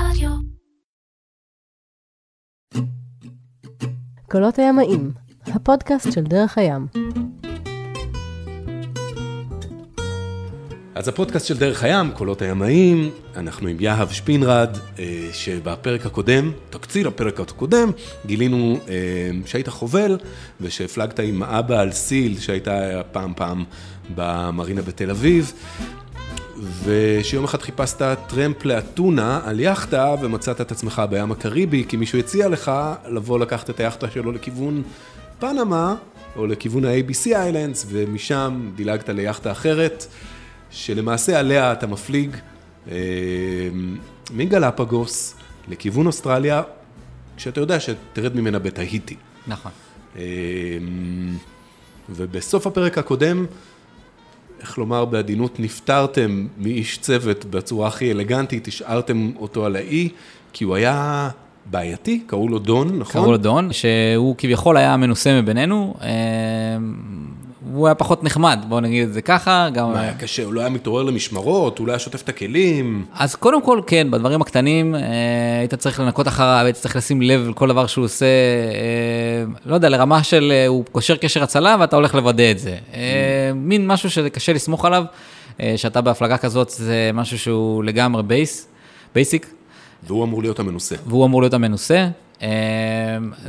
רדיו. קולות הימאים, הפודקאסט של דרך הים. אז הפודקאסט של דרך הים, קולות הימאים, אנחנו עם יהב שפינרד, אה, שבפרק הקודם, תקציר הפרק הקודם, גילינו אה, שהיית חובל ושהפלגת עם אבא על סיל שהייתה פעם פעם במרינה בתל אביב, ושיום אחד חיפשת טרמפ לאתונה על יאכטה ומצאת את עצמך בים הקריבי, כי מישהו הציע לך לבוא לקחת את היאכטה שלו לכיוון פנמה, או לכיוון ה-ABC איילנדס, ומשם דילגת ליאכטה אחרת. שלמעשה עליה אתה מפליג אה, מגלפגוס לכיוון אוסטרליה, כשאתה יודע שתרד ממנה בתהיטי. נכון. אה, ובסוף הפרק הקודם, איך לומר בעדינות, נפטרתם מאיש צוות בצורה הכי אלגנטית, השארתם אותו על האי, כי הוא היה בעייתי, קראו לו דון, נכון? קראו לו דון, שהוא כביכול היה המנוסה מבינינו. אה, הוא היה פחות נחמד, בואו נגיד את זה ככה. גם... מה היה קשה? הוא לא היה מתעורר למשמרות? הוא לא היה שוטף את הכלים? אז קודם כל, כן, בדברים הקטנים, אה, היית צריך לנקות אחריו, היית צריך לשים לב לכל דבר שהוא עושה, אה, לא יודע, לרמה של אה, הוא קושר קשר הצלה ואתה הולך לוודא את זה. אה, מין משהו שקשה לסמוך עליו, אה, שאתה בהפלגה כזאת, זה משהו שהוא לגמרי base, basic, והוא אמור להיות המנוסה. והוא אמור להיות המנוסה. אה,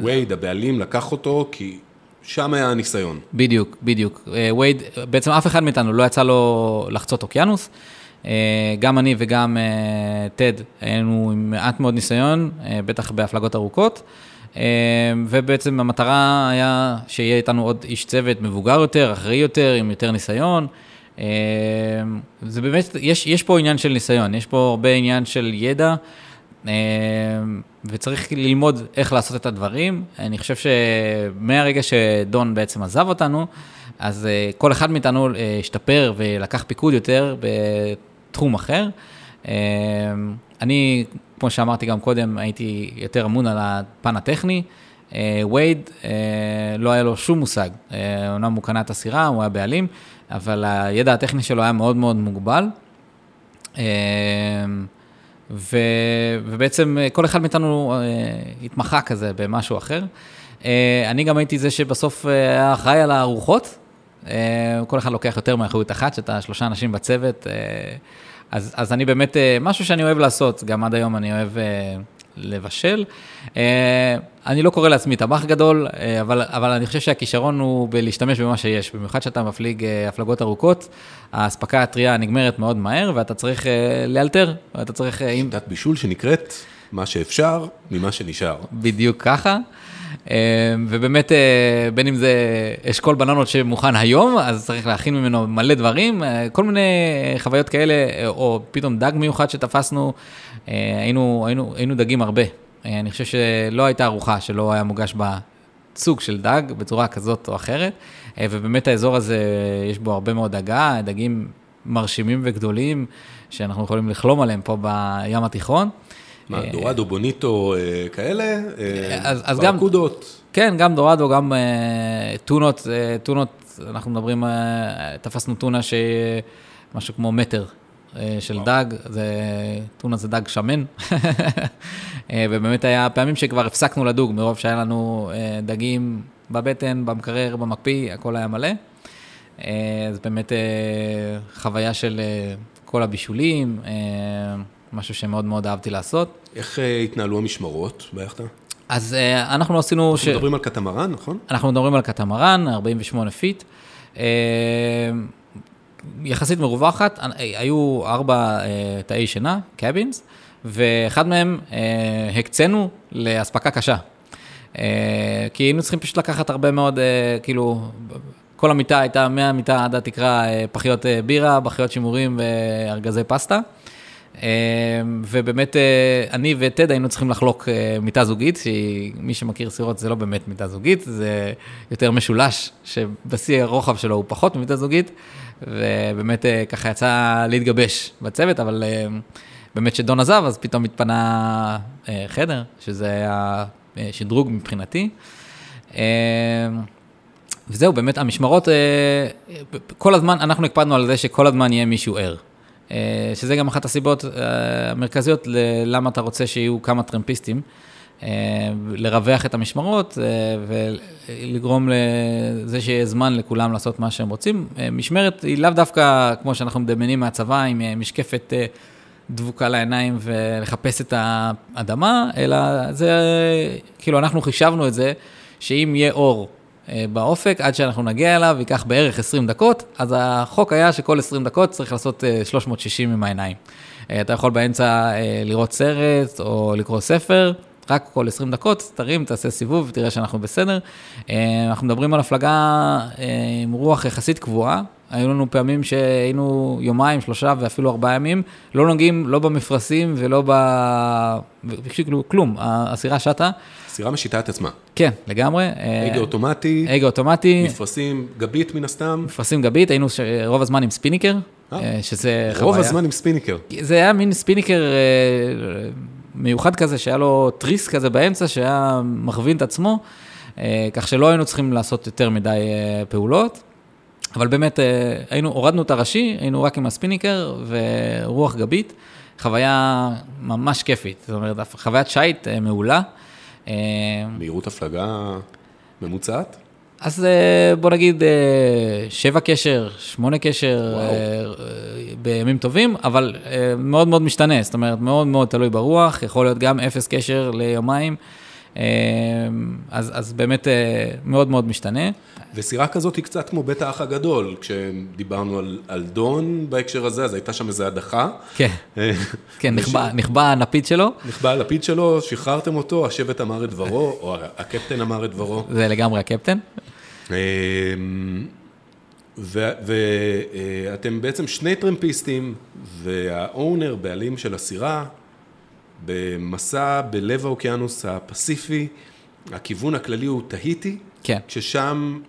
וייד, הבעלים, לקח אותו כי שם היה הניסיון. בדיוק, בדיוק. אה, וייד, בעצם אף אחד מאיתנו לא יצא לו לחצות אוקיינוס. אה, גם אני וגם אה, טד היינו עם מעט מאוד ניסיון, בטח בהפלגות ארוכות. ובעצם המטרה היה שיהיה איתנו עוד איש צוות מבוגר יותר, אחראי יותר, עם יותר ניסיון. זה באמת, יש, יש פה עניין של ניסיון, יש פה הרבה עניין של ידע. אה, וצריך ללמוד איך לעשות את הדברים. אני חושב שמהרגע שדון בעצם עזב אותנו, אז אה, כל אחד מאיתנו אה, השתפר ולקח פיקוד יותר בתחום אחר. אה, אני, כמו שאמרתי גם קודם, הייתי יותר אמון על הפן הטכני. וייד, לא היה לו שום מושג. אומנם הוא קנה את הסירה, הוא היה בעלים, אבל הידע הטכני שלו היה מאוד מאוד מוגבל. ו, ובעצם כל אחד מאיתנו אה, התמחה כזה במשהו אחר. אה, אני גם הייתי זה שבסוף אה, היה אחראי על הארוחות. אה, כל אחד לוקח יותר מאחריות אחת, שאתה שלושה אנשים בצוות. אה, אז, אז אני באמת, אה, משהו שאני אוהב לעשות, גם עד היום אני אוהב אה, לבשל. אה, אני לא קורא לעצמי טבח גדול, אה, אבל, אבל אני חושב שהכישרון הוא בלהשתמש במה שיש, במיוחד שאתה מפליג אה, הפלגות ארוכות, האספקה הטריה נגמרת מאוד מהר, ואתה צריך לאלתר, ואתה צריך... אה, אם... שיטת בישול שנקראת מה שאפשר ממה שנשאר. בדיוק ככה. ובאמת, בין אם זה אשכול בננות שמוכן היום, אז צריך להכין ממנו מלא דברים, כל מיני חוויות כאלה, או פתאום דג מיוחד שתפסנו, היינו, היינו, היינו דגים הרבה. אה, אני חושב שלא הייתה ארוחה שלא היה מוגש בה סוג של דג בצורה כזאת או אחרת, אה, ובאמת האזור הזה, יש בו הרבה מאוד דגה, דגים מרשימים וגדולים, שאנחנו יכולים לחלום עליהם פה בים התיכון. מה, דורדו, בוניטו, אה, כאלה? אה, אז- אז גם- ברקודות? כן, גם דורדו, גם אה, טונות, אה, טונות, אנחנו מדברים, אה, תפסנו טונה שמשהו כמו מטר אה, של דג, זה, טונה זה דג שמן, אה, ובאמת היה פעמים שכבר הפסקנו לדוג, מרוב שהיה לנו אה, דגים בבטן, במקרר, במקפיא, הכל היה מלא. אה, אז באמת אה, חוויה של אה, כל הבישולים, אה, משהו שמאוד מאוד אהבתי לעשות. איך אה, התנהלו המשמרות ביאכטה? אז אה, אנחנו עשינו... ש... אנחנו מדברים על קטמרן, נכון? אנחנו מדברים על קטמרן, 48 feet. יחסית מרווחת, אה, היו ארבע אה, תאי שינה, קאבינס, ואחד מהם אה, הקצינו לאספקה קשה. כי היינו צריכים פשוט לקחת הרבה מאוד, כאילו, כל המיטה הייתה מהמיטה עד התקרה פחיות בירה, פחיות שימורים וארגזי פסטה. ובאמת, אני וטד היינו צריכים לחלוק מיטה זוגית, שמי שמכיר סירות זה לא באמת מיטה זוגית, זה יותר משולש, שבשיא הרוחב שלו הוא פחות ממיטה זוגית, ובאמת אה, ככה יצא להתגבש בצוות, אבל אה, באמת כשדון עזב, אז פתאום התפנה אה, חדר, שזה היה שדרוג מבחינתי. וזהו, באמת, המשמרות, כל הזמן, אנחנו הקפדנו על זה שכל הזמן יהיה מישהו ער. שזה גם אחת הסיבות המרכזיות ללמה אתה רוצה שיהיו כמה טרמפיסטים. אה, לרווח את המשמרות ולגרום לזה שיהיה זמן לכולם לעשות מה שהם רוצים. משמרת היא לאו דווקא כמו שאנחנו מדמיינים מהצבא, עם משקפת דבוקה לעיניים ולחפש את האדמה, אלא זה, כאילו אנחנו חישבנו את זה, שאם יהיה אור אה, באופק, עד שאנחנו נגיע אליו, ייקח בערך 20 דקות, אז החוק היה שכל 20 דקות צריך לעשות 360 אה, עם העיניים. אה, אתה יכול באמצע לראות סרט או לקרוא ספר, רק כל 20 דקות, תרים, תעשה סיבוב ותראה שאנחנו בסדר. אנחנו מדברים על הפלגה עם רוח יחסית קבועה, היו לנו פעמים שהיינו יומיים, שלושה ואפילו ארבעה ימים, לא נוגעים לא במפרשים ולא ב... כאילו, כלום, הסירה שטה. הסירה משיתה את עצמה. כן, לגמרי. הגה אוטומטי. הגה אוטומטי. מפרשים גבית מן הסתם. מפרשים גבית, היינו רוב הזמן עם ספיניקר, אה? אה, שזה חוויה. רוב הזמן עם ספיניקר. זה היה מין ספיניקר אה, מיוחד כזה, שהיה לו תריס כזה באמצע, שהיה מכווין את עצמו, כך שלא היינו צריכים לעשות יותר מדי פעולות. אבל באמת, היינו, הורדנו את הראשי, היינו רק עם הספיניקר ורוח גבית, חוויה ממש כיפית, זאת אומרת, חוויית שיט מעולה. מהירות הפלגה ממוצעת? אז אה, בוא נגיד אה, שבע קשר, שמונה קשר וואו. אה, בימים טובים, אבל מאוד מאוד משתנה, זאת אומרת, מאוד מאוד תלוי ברוח, יכול להיות גם אפס קשר ליומיים. אמ, אז, אז באמת אה, מאוד מאוד משתנה. וסירה כזאת היא קצת כמו בית האח הגדול, כשדיברנו על, על דון בהקשר הזה, אז הייתה שם איזו הדחה. כן, אה, כן, נחבא, נחבא הנפיד שלו. נחבא הלפיד שלו, שחררתם אותו, השבט אמר את דברו, או הקפטן אמר את דברו. זה לגמרי הקפטן. אמ, ואתם אה, בעצם שני טרמפיסטים, והאונר, בעלים של הסירה, במסע בלב האוקיינוס הפסיפי, הכיוון הכללי הוא תהיטי, כן. ששם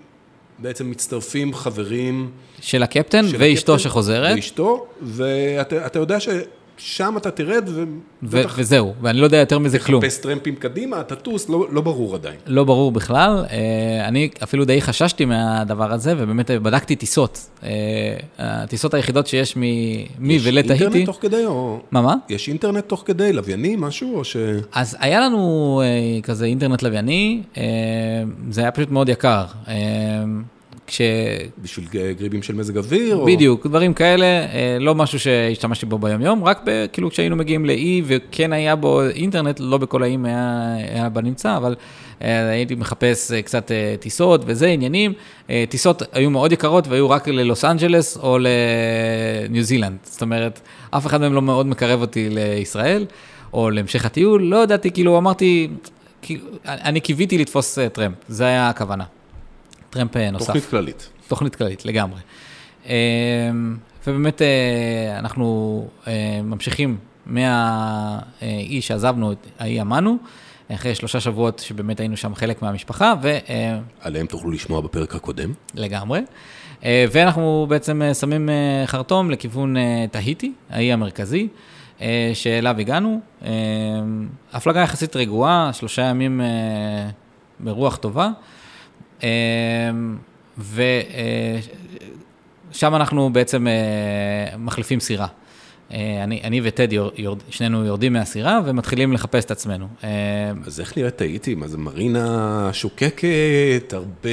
בעצם מצטרפים חברים. של הקפטן של ואשתו הקפטן, שחוזרת. ואשתו, ואתה יודע ש... שם אתה תרד ו... ו- וזהו, ואני לא יודע יותר מזה כלום. תחפש טרמפים קדימה, תטוס, לא, לא ברור עדיין. לא ברור בכלל. אה, אני אפילו די חששתי מהדבר הזה, ובאמת בדקתי טיסות. אה, הטיסות היחידות שיש מ... מי ולתהיתי. יש אינטרנט תוך כדי או... מה, מה? יש אינטרנט תוך כדי, לווייני, משהו, או ש... אז היה לנו אה, כזה אינטרנט לווייני, זה היה פשוט מאוד יקר. כש... בשביל גריבים של מזג אוויר? בדיוק, או... דברים כאלה, אה, לא משהו שהשתמשתי בו ביום-יום, רק ב, כאילו כשהיינו מגיעים לאי וכן היה בו אינטרנט, לא בכל האיים היה, היה בנמצא, אבל אה, הייתי מחפש אה, קצת טיסות וזה, עניינים. טיסות היו מאוד יקרות והיו רק ללוס אנג'לס או לניו זילנד, זאת אומרת, אף אחד מהם לא מאוד מקרב אותי לישראל, או להמשך הטיול, לא ידעתי, כאילו אמרתי, כאילו, אני קיוויתי לתפוס טרמפ, זה היה הכוונה. טרמפ אה, נוסף. תוכנית כללית. תוכנית כללית, לגמרי. אמ, ובאמת אה, אנחנו אה, ממשיכים מהאי שעזבנו, האי אמנו, אחרי שלושה שבועות שבאמת היינו שם חלק מהמשפחה, ו... עליהם תוכלו לשמוע בפרק הקודם. לגמרי. ואנחנו בעצם שמים חרטום לכיוון תהיטי, האי המרכזי, שאליו הגענו. הפלגה יחסית רגועה, שלושה ימים ברוח טובה. אמ, ושם אה, אנחנו בעצם אה, מחליפים סירה. אה, אני, אני וטד, יורד, שנינו יורדים מהסירה ומתחילים לחפש את עצמנו. אז איך נראית טעיתי? מה זה מרינה שוקקת, הרבה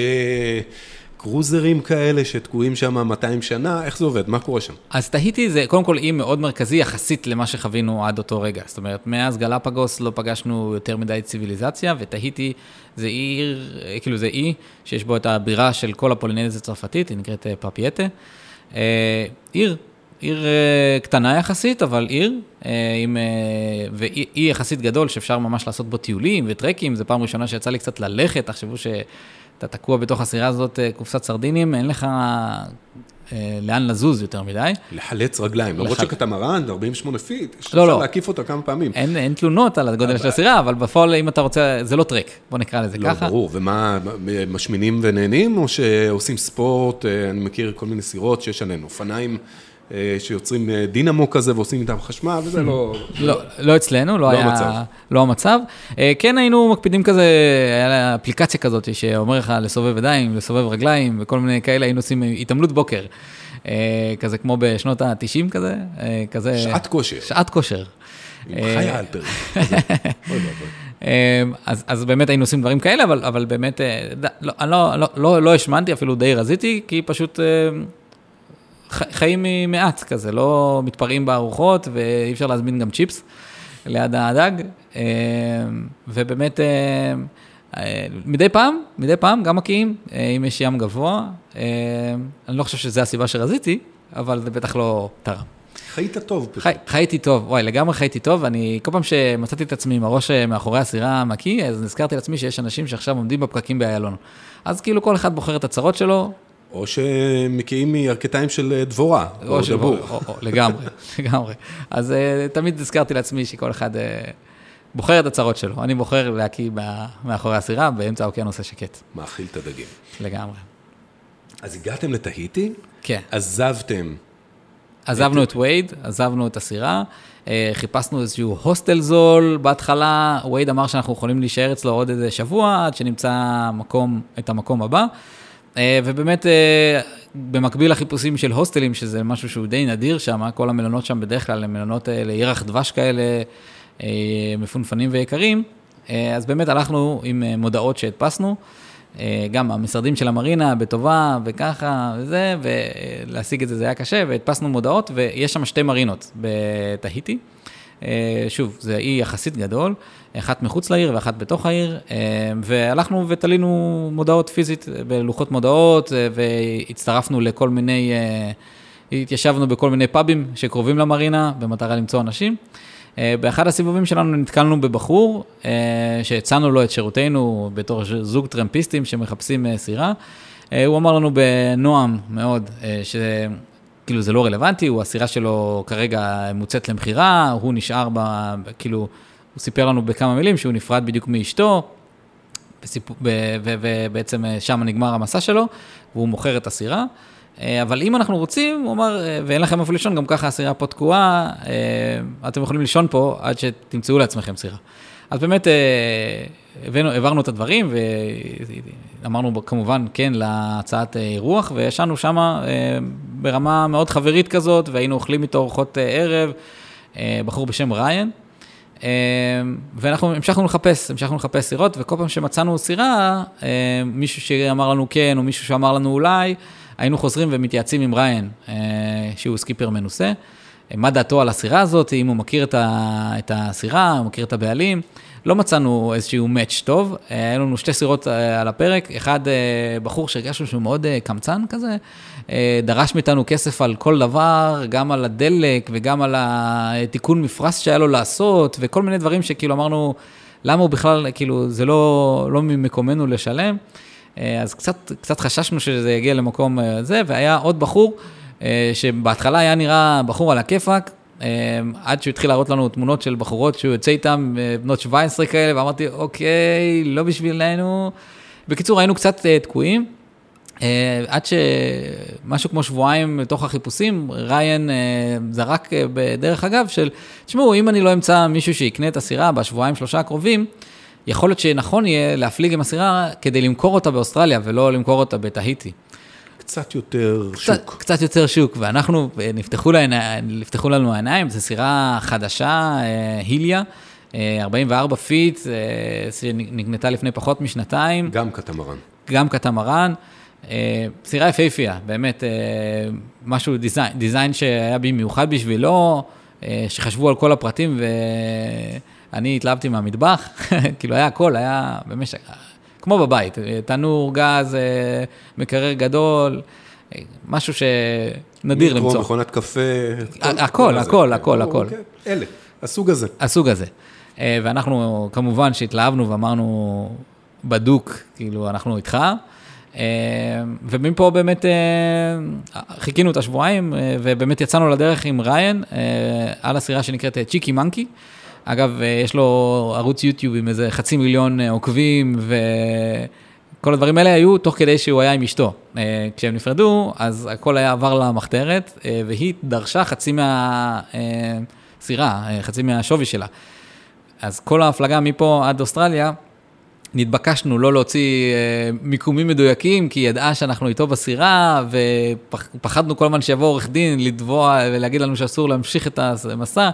קרוזרים כאלה שתקועים שם 200 שנה, איך זה עובד? מה קורה שם? אז תהיתי זה קודם כל אי מאוד מרכזי יחסית למה שחווינו עד אותו רגע. זאת אומרת, מאז גלפגוס לא פגשנו יותר מדי ציוויליזציה, ותהיתי זה עיר, כאילו זה אי שיש בו את הבירה של כל הפולינזיה הצרפתית, היא נקראת אה, פפייטה. אה, עיר, עיר אה, קטנה יחסית, אבל עיר, עם, ואי יחסית גדול שאפשר ממש לעשות בו טיולים וטרקים, זו פעם ראשונה שיצא לי קצת ללכת, תחשבו ש... אתה תקוע בתוך הסירה הזאת, אה, קופסת סרדינים, אין לך אה, לאן לזוז יותר מדי. לחלץ רגליים, למרות שקטמרן, 48 feet, יש לא, אפשר לא. להקיף אותה כמה פעמים. אין, אין תלונות על הגודל של הסירה, אבל בפועל, אם אתה רוצה, זה לא טרק, בוא נקרא לזה לא, ככה. לא, ברור, ומה, משמינים ונהנים, או שעושים ספורט, אה, אני מכיר כל מיני סירות שיש עליהן אופניים. אה, שיוצרים אה, דינמו כזה ועושים איתם חשמל, וזה לא... לא, לא אצלנו, לא, לא היה... המצב. לא המצב. אה, כן היינו מקפידים כזה, היה לה אפליקציה כזאת שאומר לך לסובב ידיים, לסובב רגליים וכל מיני כאלה, היינו עושים התעמלות בוקר. כזה כמו בשנות ה-90 כזה, כזה... שעת כושר. שעת כושר. עם חיה על פרק. אה, אז, אז באמת היינו עושים דברים כאלה, אבל, אבל באמת, לא, אני לא, לא, לא, לא השמנתי, אפילו די רזיתי, כי פשוט ח- חיים ממעט כזה, לא מתפרעים בארוחות, ואי אפשר להזמין גם צ'יפס ליד הדג. אה, ובאמת, אה, אה, מדי פעם, מדי פעם, גם מקיאים, אם יש ים גבוה. אני לא חושב שזו הסיבה שרזיתי, אבל זה בטח לא תרם. חיית טוב פשוט. חי, חייתי טוב, וואי, לגמרי חייתי טוב. אני, כל פעם שמצאתי את עצמי עם הראש מאחורי הסירה המקיא, אז נזכרתי לעצמי שיש אנשים שעכשיו עומדים בפקקים באיילון. אז כאילו כל אחד בוחר את הצרות שלו, או שמקיאים מירכתיים של אה, דבורה, או של- דבור. לגמרי, לגמרי. אז uh, תמיד הזכרתי לעצמי שכל אחד uh, בוחר את הצרות שלו. אני בוחר להקיא מאחורי הסירה באמצע האוקיינוס השקט, מאכיל את הדגים. לגמרי. אז הגעתם לתהיטי, כן. עזבתם. עזבנו את וייד, עזבנו את הסירה, אה, חיפשנו איזשהו הוסטל זול בהתחלה, וייד אמר שאנחנו יכולים להישאר אצלו עוד איזה שבוע, עד שנמצא מקום, את המקום הבא. אה, ובאמת, אה, במקביל לחיפושים של הוסטלים, שזה משהו שהוא די נדיר שם, כל המלונות שם בדרך כלל הם מלונות אה, לירח דבש כאלה, מפונפנים ויקרים, אז באמת הלכנו עם מודעות שהדפסנו. גם המשרדים של המרינה בטובה וככה וזה, ולהשיג את זה זה היה קשה, והדפסנו מודעות, ויש שם שתי מרינות בתהיטי. אה, שוב, זה אי יחסית גדול, אחת מחוץ לעיר ואחת בתוך העיר, אה, והלכנו ותלינו מודעות פיזית בלוחות מודעות, אה, והצטרפנו לכל מיני, התיישבנו בכל מיני פאבים שקרובים למרינה, במטרה למצוא אנשים. באחד הסיבובים שלנו נתקלנו בבחור, שהצענו לו את שירותינו בתור זוג טרמפיסטים שמחפשים סירה. הוא אמר לנו בנועם מאוד, אה, שכאילו זה לא רלוונטי, הוא, הסירה שלו כרגע מוצאת למכירה, הוא נשאר ב... כאילו, הוא סיפר לנו בכמה מילים שהוא נפרד בדיוק מאשתו. ובעצם אה, שם נגמר המסע שלו, והוא מוכר את הסירה. אה, אבל אם אנחנו רוצים, הוא אמר, אה, ואין לכם איפה לישון, גם ככה הסירה פה תקועה, אתם יכולים לישון פה עד שתמצאו לעצמכם סירה. אז באמת אה, הבאנו, העברנו את הדברים ואמרנו כמובן כן להצעת אה, אירוח, וישנו שם אה, ברמה מאוד חברית כזאת, והיינו אוכלים איתו ארוחות אה, ערב, אה, בחור בשם ריין. אה, ואנחנו המשכנו לחפש, המשכנו לחפש סירות, וכל פעם שמצאנו סירה, אה, מישהו שאמר לנו כן, או מישהו שאמר לנו אולי, היינו חוזרים ומתייעצים עם ריין, אה, שהוא סקיפר מנוסה, אה, מה דעתו על הסירה הזאת, אם הוא מכיר את, הסירה, הוא מכיר את הבעלים. לא מצאנו איזשהו מאץ' טוב, אה, היו לנו שתי סירות אה, על הפרק, אחד אה, בחור שהרגשנו שהוא מאוד אה, קמצן כזה, אה, דרש מאיתנו כסף על כל דבר, גם על הדלק וגם על התיקון מפרש שהיה לו לעשות, וכל מיני דברים שכאילו אמרנו, למה הוא בכלל, כאילו, זה לא, לא ממקומנו לשלם. אה, אז קצת, קצת חששנו שזה יגיע למקום אה, זה, והיה עוד בחור, אה, שבהתחלה היה נראה בחור על הכיפאק, אה, עד שהוא התחיל להראות לנו תמונות של בחורות שהוא יוצא איתן, אה, בנות 17 כאלה, ואמרתי, אוקיי, לא בשבילנו. בקיצור, היינו קצת אה, תקועים. אה, עד שמשהו כמו שבועיים לתוך החיפושים, ריין אה, זרק אה, בדרך אגב של, תשמעו, אם אני לא אמצא מישהו שיקנה את הסירה בשבועיים שלושה הקרובים, יכול להיות שנכון יהיה להפליג עם הסירה כדי למכור אותה באוסטרליה ולא למכור אותה בתהיטי. קצת יותר קצת, שוק. קצת יותר שוק, ואנחנו, אה, נפתחו, לעיני, נפתחו לנו העיניים, זו סירה חדשה, אה, היליה, אה, 44 feet, אה, שנקנתה לפני פחות משנתיים. גם קטמרן. גם קטמרן. סירה יפהפייה, באמת, משהו, design, design שהיה במיוחד בשבילו, שחשבו על כל הפרטים, ואני התלהבתי מהמטבח, כאילו היה הכל, היה ממש, כמו בבית, תנור, גז, אה, מקרר גדול, אה, משהו שנדיר מיקרו, למצוא. מכונת קפה. הכל, כל הכל, הזה. הכל, הכל, הכל. כן. אלה, הסוג הזה. הסוג הזה. אה, ואנחנו כמובן שהתלהבנו ואמרנו, בדוק, כאילו, אנחנו איתך. ומפה באמת חיכינו את השבועיים, ובאמת יצאנו לדרך עם ריין על הסירה שנקראת צ'יקי מנקי. אגב, אה, יש לו ערוץ יוטיוב עם איזה חצי מיליון אה, עוקבים, וכל הדברים האלה היו תוך כדי שהוא היה עם אשתו. אה, כשהם נפרדו, אז הכל היה עבר למחתרת, והיא דרשה חצי מהסירה, חצי מהשווי שלה. אז כל ההפלגה מפה עד אוסטרליה נתבקשנו לא להוציא מיקומים מדויקים, כי היא ידעה שאנחנו איתו בסירה, ופחדנו כל הזמן שיבוא עורך דין לתבוע ולהגיד לנו שאסור להמשיך את המסע.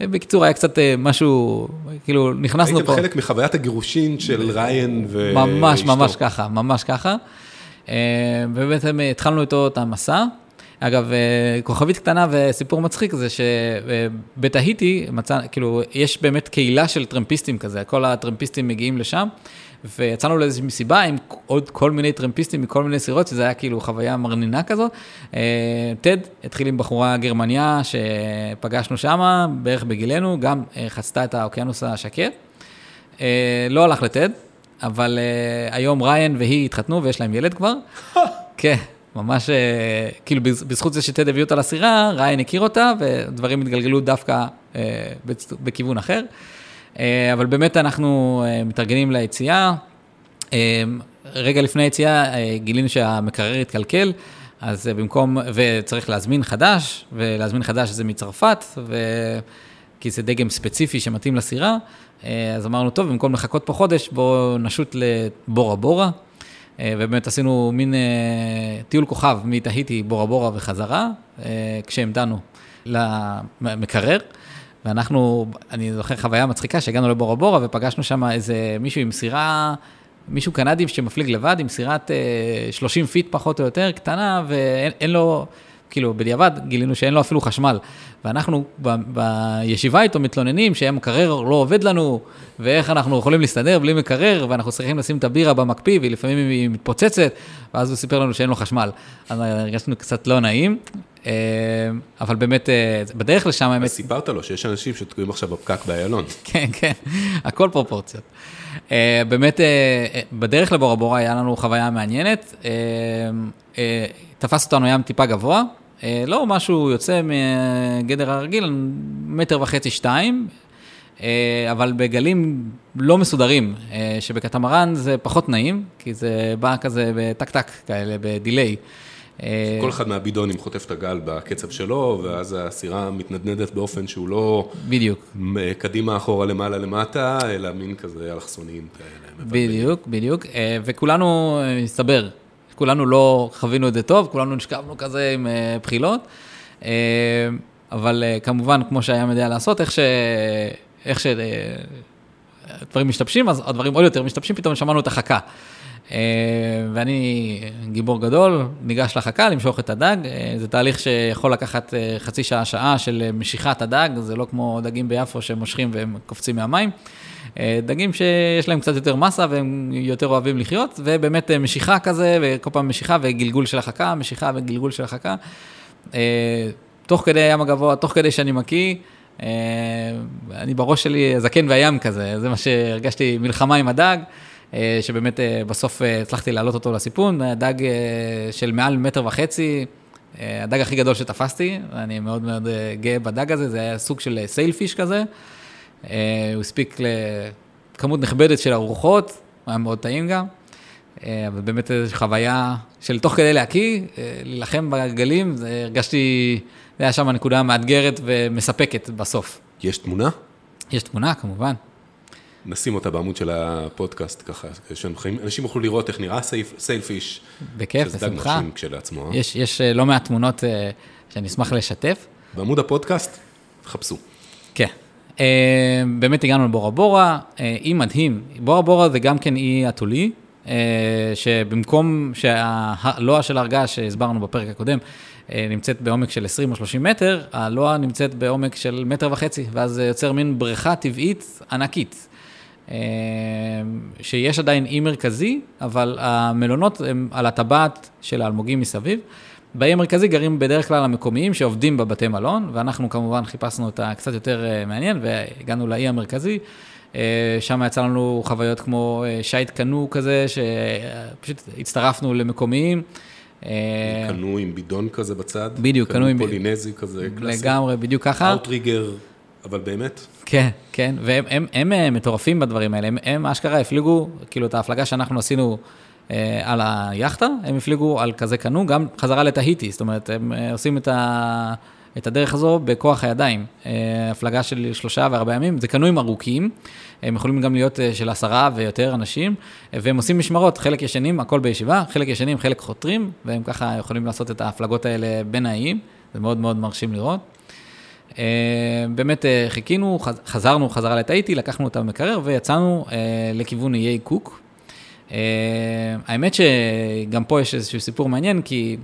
בקיצור, היה קצת אה, משהו, כאילו, נכנסנו פה. הייתם חלק מחוויית הגירושין של ריין ואשתו. ממש, ממש ככה, ממש ככה. אה, ובעצם התחלנו איתו את המסע. אגב, אה, כוכבית קטנה וסיפור מצחיק זה שבתהיטי, מצא, כאילו, יש באמת קהילה של טרמפיסטים כזה, כל הטרמפיסטים מגיעים לשם, ויצאנו לאיזושהי מסיבה עם עוד כל מיני טרמפיסטים מכל מיני סירות, שזה היה כאילו חוויה מרנינה כזאת. טד התחיל עם בחורה גרמניה שפגשנו שם, בערך בגילנו, גם אה, חצתה את האוקיינוס השקט. אה, לא הלך לטד, אבל היום ריין והיא התחתנו ויש להם ילד כבר. כן. ממש, כאילו בזכות זה שטד הביא אותה לסירה, ריין הכיר אותה, ודברים התגלגלו דווקא בכיוון אחר. אבל באמת אנחנו מתארגנים ליציאה. רגע לפני היציאה גילינו שהמקרר התקלקל, אז במקום, וצריך להזמין חדש, ולהזמין חדש זה מצרפת, ו... כי זה דגם ספציפי שמתאים לסירה, אז אמרנו, טוב, במקום לחכות פה חודש, בואו נשוט לבורה בורה. אה, ובאמת עשינו מין אה, טיול כוכב מתהיטי, בורה בורה וחזרה, אה, כשהמתנו למקרר. ואנחנו, אני זוכר חוויה מצחיקה שהגענו לבורה בורה ופגשנו שם איזה מישהו עם סירה, מישהו קנדי שמפליג לבד עם סירת 30 feet פחות או יותר, קטנה, ואין לו, כאילו, בדיעבד גילינו שאין לו אפילו חשמל. ואנחנו ב, בישיבה איתו מתלוננים שהמקרר לא עובד לנו, ואיך אנחנו יכולים להסתדר בלי מקרר, ואנחנו צריכים לשים את הבירה במקפיא, ולפעמים היא מתפוצצת, ואז הוא סיפר לנו שאין לו חשמל. אז הרגשנו קצת לא נעים, אה, אבל באמת, אה, בדרך לשם האמת... סיפרת לו שיש אנשים שתקועים עכשיו בפקק באיילון. כן, כן, הכל פרופורציות. אה, באמת, בדרך לבורה בורה היה לנו חוויה מעניינת. תפס אותנו ים טיפה גבוה, אה, לא משהו יוצא מגדר הרגיל, מטר וחצי, שתיים, אה, אבל בגלים לא מסודרים, אה, שבקטמרן זה פחות נעים, כי זה בא כזה בטק-טק כאלה, בדיליי. כל אחד מהבידונים חוטף את הגל בקצב שלו, ואז הסירה מתנדנדת באופן שהוא לא... בדיוק. קדימה, אחורה, למעלה, למטה, אלא מין כזה אלכסוניים כאלה. בדיוק, בדיוק, וכולנו, מסתבר, כולנו לא חווינו את זה טוב, כולנו נשכבנו כזה עם אה, בחילות, אה, אבל אה, כמובן, כמו שהים יודע לעשות, איך ש... איך שדברים משתבשים, אז הדברים עוד יותר משתבשים, פתאום שמענו את החכה. ואני גיבור גדול, ניגש לחכה למשוך את הדג, זה תהליך שיכול לקחת חצי שעה, שעה של משיכת הדג, זה לא כמו דגים ביפו שמושכים והם קופצים מהמים. אה, דגים שיש להם קצת יותר מסה והם יותר אוהבים לחיות, ובאמת אה, משיכה כזה, וכל פעם משיכה וגלגול של החכה, משיכה וגלגול של החכה. אה, תוך כדי הים הגבוה, תוך כדי שאני מקיא, אני בראש שלי זקן והים כזה, זה מה שהרגשתי, מלחמה עם הדג. שבאמת בסוף הצלחתי להעלות אותו לסיפון, דג של מעל מטר וחצי, הדג הכי גדול שתפסתי, אני מאוד מאוד גאה בדג הזה, זה היה סוג של סיילפיש כזה. אה, הוא הספיק לכמות נכבדת של ארוחות, היה מאוד טעים גם. אה, אבל באמת איזו חוויה של תוך כדי להקיא, אה, להילחם בגלים, הרגשתי, זה היה שם נקודה מאתגרת ומספקת בסוף. יש תמונה? יש תמונה, כמובן. נשים אותה בעמוד של הפודקאסט, ככה, שאנשים יוכלו לראות איך נראה סיילפיש. בכיף, בשמחה. שזה דג מרשים כשלעצמו. יש, יש לא מעט תמונות שאני אשמח לשתף. בעמוד הפודקאסט, חפשו. כן. אה, באמת הגענו לבורה בורה, אה, אי מדהים. בורה בורה זה גם כן אי אתולי, אה, שבמקום שהלוע של הרגה שהסברנו בפרק הקודם, נמצאת בעומק של 20 או 30 מטר, הלוע נמצאת בעומק של מטר וחצי, ואז זה יוצר מין בריכה טבעית ענקית. שיש עדיין אי מרכזי, אבל המלונות הם על הטבעת של האלמוגים מסביב. באי המרכזי גרים בדרך כלל המקומיים שעובדים בבתי מלון, ואנחנו כמובן חיפשנו את הקצת יותר אה, מעניין, והגענו לאי המרכזי. אה, שם יצא לנו חוויות כמו אה, שייט קנו כזה, שפשוט הצטרפנו למקומיים. קנו עם בידון כזה בצד. בדיוק, קנו עם... פולינזי כזה, קלאסי. לגמרי, בדיוק ככה. outrigger, אבל באמת. כן, כן, והם הם, הם, הם מטורפים בדברים האלה, הם, הם אשכרה הפליגו, כאילו את ההפלגה שאנחנו עשינו על היאכטה, הם הפליגו על כזה קנו, גם חזרה לתהיטי, זאת אומרת, הם אה, עושים את את הדרך הזו בכוח הידיים. אה, הפלגה של שלושה וארבעה ימים, זה קנויים ארוכים, הם יכולים גם להיות אה, של עשרה ויותר אנשים, והם עושים משמרות, חלק ישנים, הכל בישיבה, חלק ישנים, חלק חותרים, והם ככה יכולים לעשות את ההפלגות האלה בין האיים, זה מאוד מאוד מרשים לראות. אה, באמת חיכינו, חזרנו חזרה לטאיטי, לקחנו אותה במקרר ויצאנו לכיוון איי קוק. האמת שגם פה יש איזשהו סיפור מעניין, כי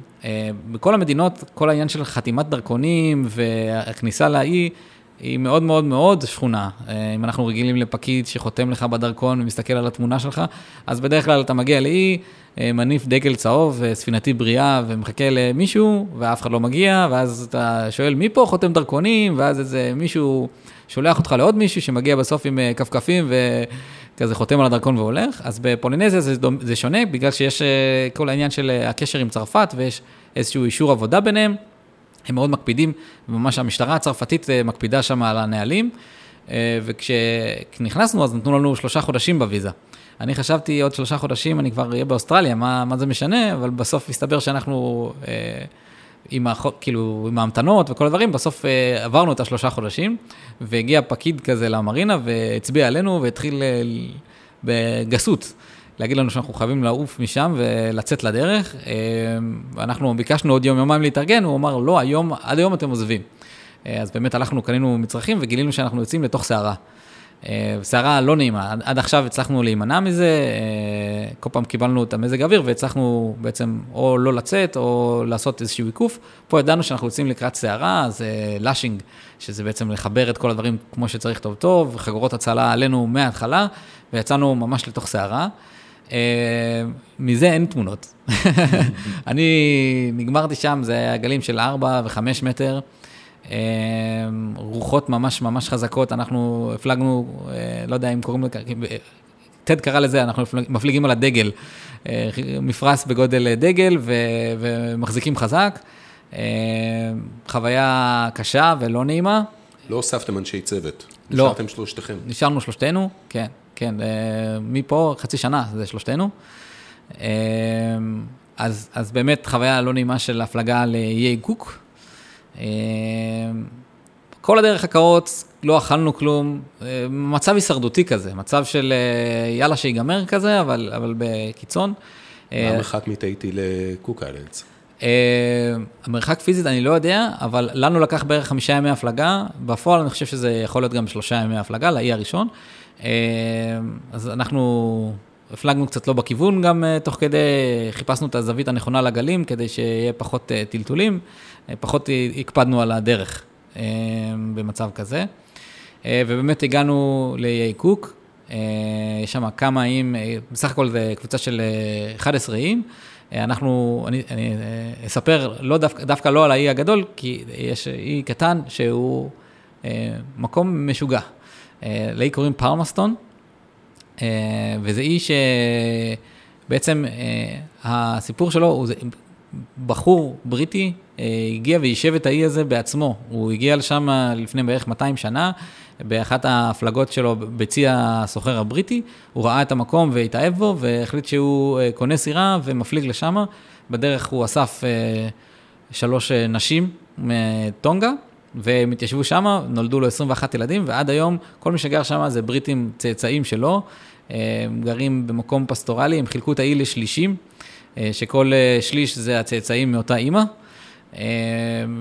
בכל המדינות, כל העניין של חתימת דרכונים והכניסה לאי, היא מאוד מאוד מאוד שכונה. אה, אם אנחנו רגילים לפקיד שחותם לך בדרכון ומסתכל על התמונה שלך, אז בדרך כלל אתה מגיע לאי, אה, מניף דגל צהוב, אה, ספינתי בריאה, ומחכה למישהו, ואף אחד לא מגיע, ואז אתה שואל, מי פה חותם דרכונים? ואז איזה מישהו שולח אותך לעוד מישהו שמגיע בסוף עם כפכפים וכזה חותם על הדרכון והולך. אז בפולינזיה זה, זה שונה, בגלל שיש כל העניין של הקשר עם צרפת, ויש איזשהו אישור עבודה ביניהם. הם מאוד מקפידים, וממש המשטרה הצרפתית אה, מקפידה שם על הנהלים, אה, וכשנכנסנו אז נתנו לנו שלושה חודשים בוויזה. אני חשבתי עוד שלושה חודשים אני כבר אהיה באוסטרליה, מה, מה זה משנה, אבל בסוף הסתבר שאנחנו אה, עם, הח... כאילו, עם ההמתנות וכל הדברים, בסוף אה, עברנו את השלושה חודשים, והגיע פקיד כזה למרינה והצביע עלינו והתחיל אה, בגסות. להגיד לנו שאנחנו חייבים לעוף משם ולצאת לדרך. אה, אנחנו ביקשנו עוד יום-יומיים להתארגן, הוא אמר, לא, היום, עד היום אתם עוזבים. אה, אז באמת הלכנו, קנינו מצרכים וגילינו שאנחנו יוצאים לתוך סערה. אה, סערה לא נעימה, עד עכשיו הצלחנו להימנע מזה, כל פעם קיבלנו את המזג האוויר והצלחנו בעצם או לא לצאת או לעשות איזשהו עיקוף. פה ידענו שאנחנו יוצאים לקראת סערה, זה לאשינג, שזה בעצם לחבר את כל הדברים כמו שצריך טוב טוב, חגורות הצלה עלינו מההתחלה, ויצאנו ממש לתוך סערה. מזה אין תמונות. אני נגמרתי שם, זה היה גלים של 4 ו-5 מטר, רוחות ממש ממש חזקות, אנחנו הפלגנו, uh, לא יודע אם קוראים לזה, טד קרא לזה, אנחנו מפליגים על הדגל, uh, מפרש בגודל דגל ו- ומחזיקים חזק. Uh, חוויה קשה ולא נעימה. לא הוספתם אנשי צוות, לא. נשארתם שלושתכם. נשארנו שלושתנו, כן. כן, אה, מפה חצי שנה, זה שלושתנו. אה, אז, אז באמת חוויה לא נעימה של הפלגה לאיי קוק. אה, כל הדרך הקרות, לא אכלנו כלום, מצב הישרדותי כזה, מצב של יאללה שיגמר כזה, אבל, אבל בקיצון. מה המרחק מתהייתי לקוק איילנדס? Uh, המרחק פיזית אני לא יודע, אבל לנו לקח בערך חמישה ימי הפלגה, בפועל אני חושב שזה יכול להיות גם שלושה ימי הפלגה, לאי הראשון. אה, אז אנחנו הפלגנו קצת לא בכיוון גם אה, תוך כדי, חיפשנו את הזווית הנכונה לגלים כדי שיהיה פחות אה, טלטולים, פחות הקפדנו על הדרך במצב כזה. ובאמת הגענו לאיי קוק, יש שם כמה איים, בסך הכל זה קבוצה של 11 איים. אנחנו, אני, אני אספר לא דווקא, דווקא לא על האי הגדול, כי יש אי קטן שהוא מקום משוגע. אה, לאי קוראים פרמסטון, אה, וזה אי שבעצם אה, הסיפור שלו הוא בחור בריטי הגיע ויישב את האי הזה בעצמו. הוא הגיע לשם לפני בערך 200 שנה, באחת ההפלגות שלו בצי הסוחר הבריטי, הוא ראה את המקום והתאהב בו והחליט שהוא קונה סירה ומפליג לשם. בדרך הוא אסף שלוש נשים מטונגה. והם התיישבו שם, נולדו לו 21 ילדים, ועד היום כל מי שגר שם זה בריטים צאצאים שלו, הם גרים במקום פסטורלי, הם חילקו את האי לשלישים, אה, שכל אה, שליש זה הצאצאים מאותה אימא, אה,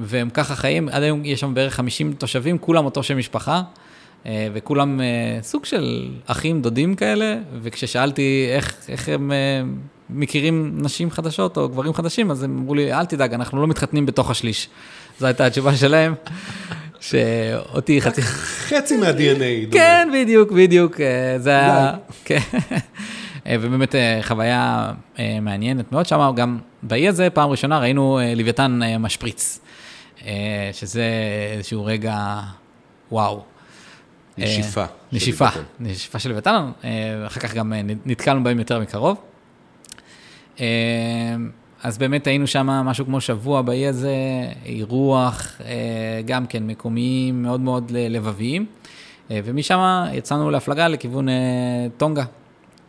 והם ככה חיים, עד היום יש שם בערך 50 תושבים, כולם אותו שם משפחה. וכולם סוג של אחים, דודים כאלה, וכששאלתי איך, איך הם מכירים נשים חדשות או גברים חדשים, אז הם אמרו לי, אל תדאג, אנחנו לא מתחתנים בתוך השליש. זו הייתה התשובה שלהם, שאותי חצי... חצי מה-DNA. כן, בדיוק, בדיוק. אה, זה היה... אה, ובאמת אה, חוויה מעניינת מאוד שם, גם באי הזה פעם ראשונה ראינו לוויתן משפריץ, שזה איזשהו רגע, וואו. נשיפה. נשיפה, נשיפה של לוויתן, אחר כך גם נתקלנו בהם יותר מקרוב. אז באמת היינו שם משהו כמו שבוע באי הזה, אירוח, אה, גם כן מקומיים מאוד מאוד לבביים, אה, ומשם יצאנו להפלגה לכיוון אה, טונגה.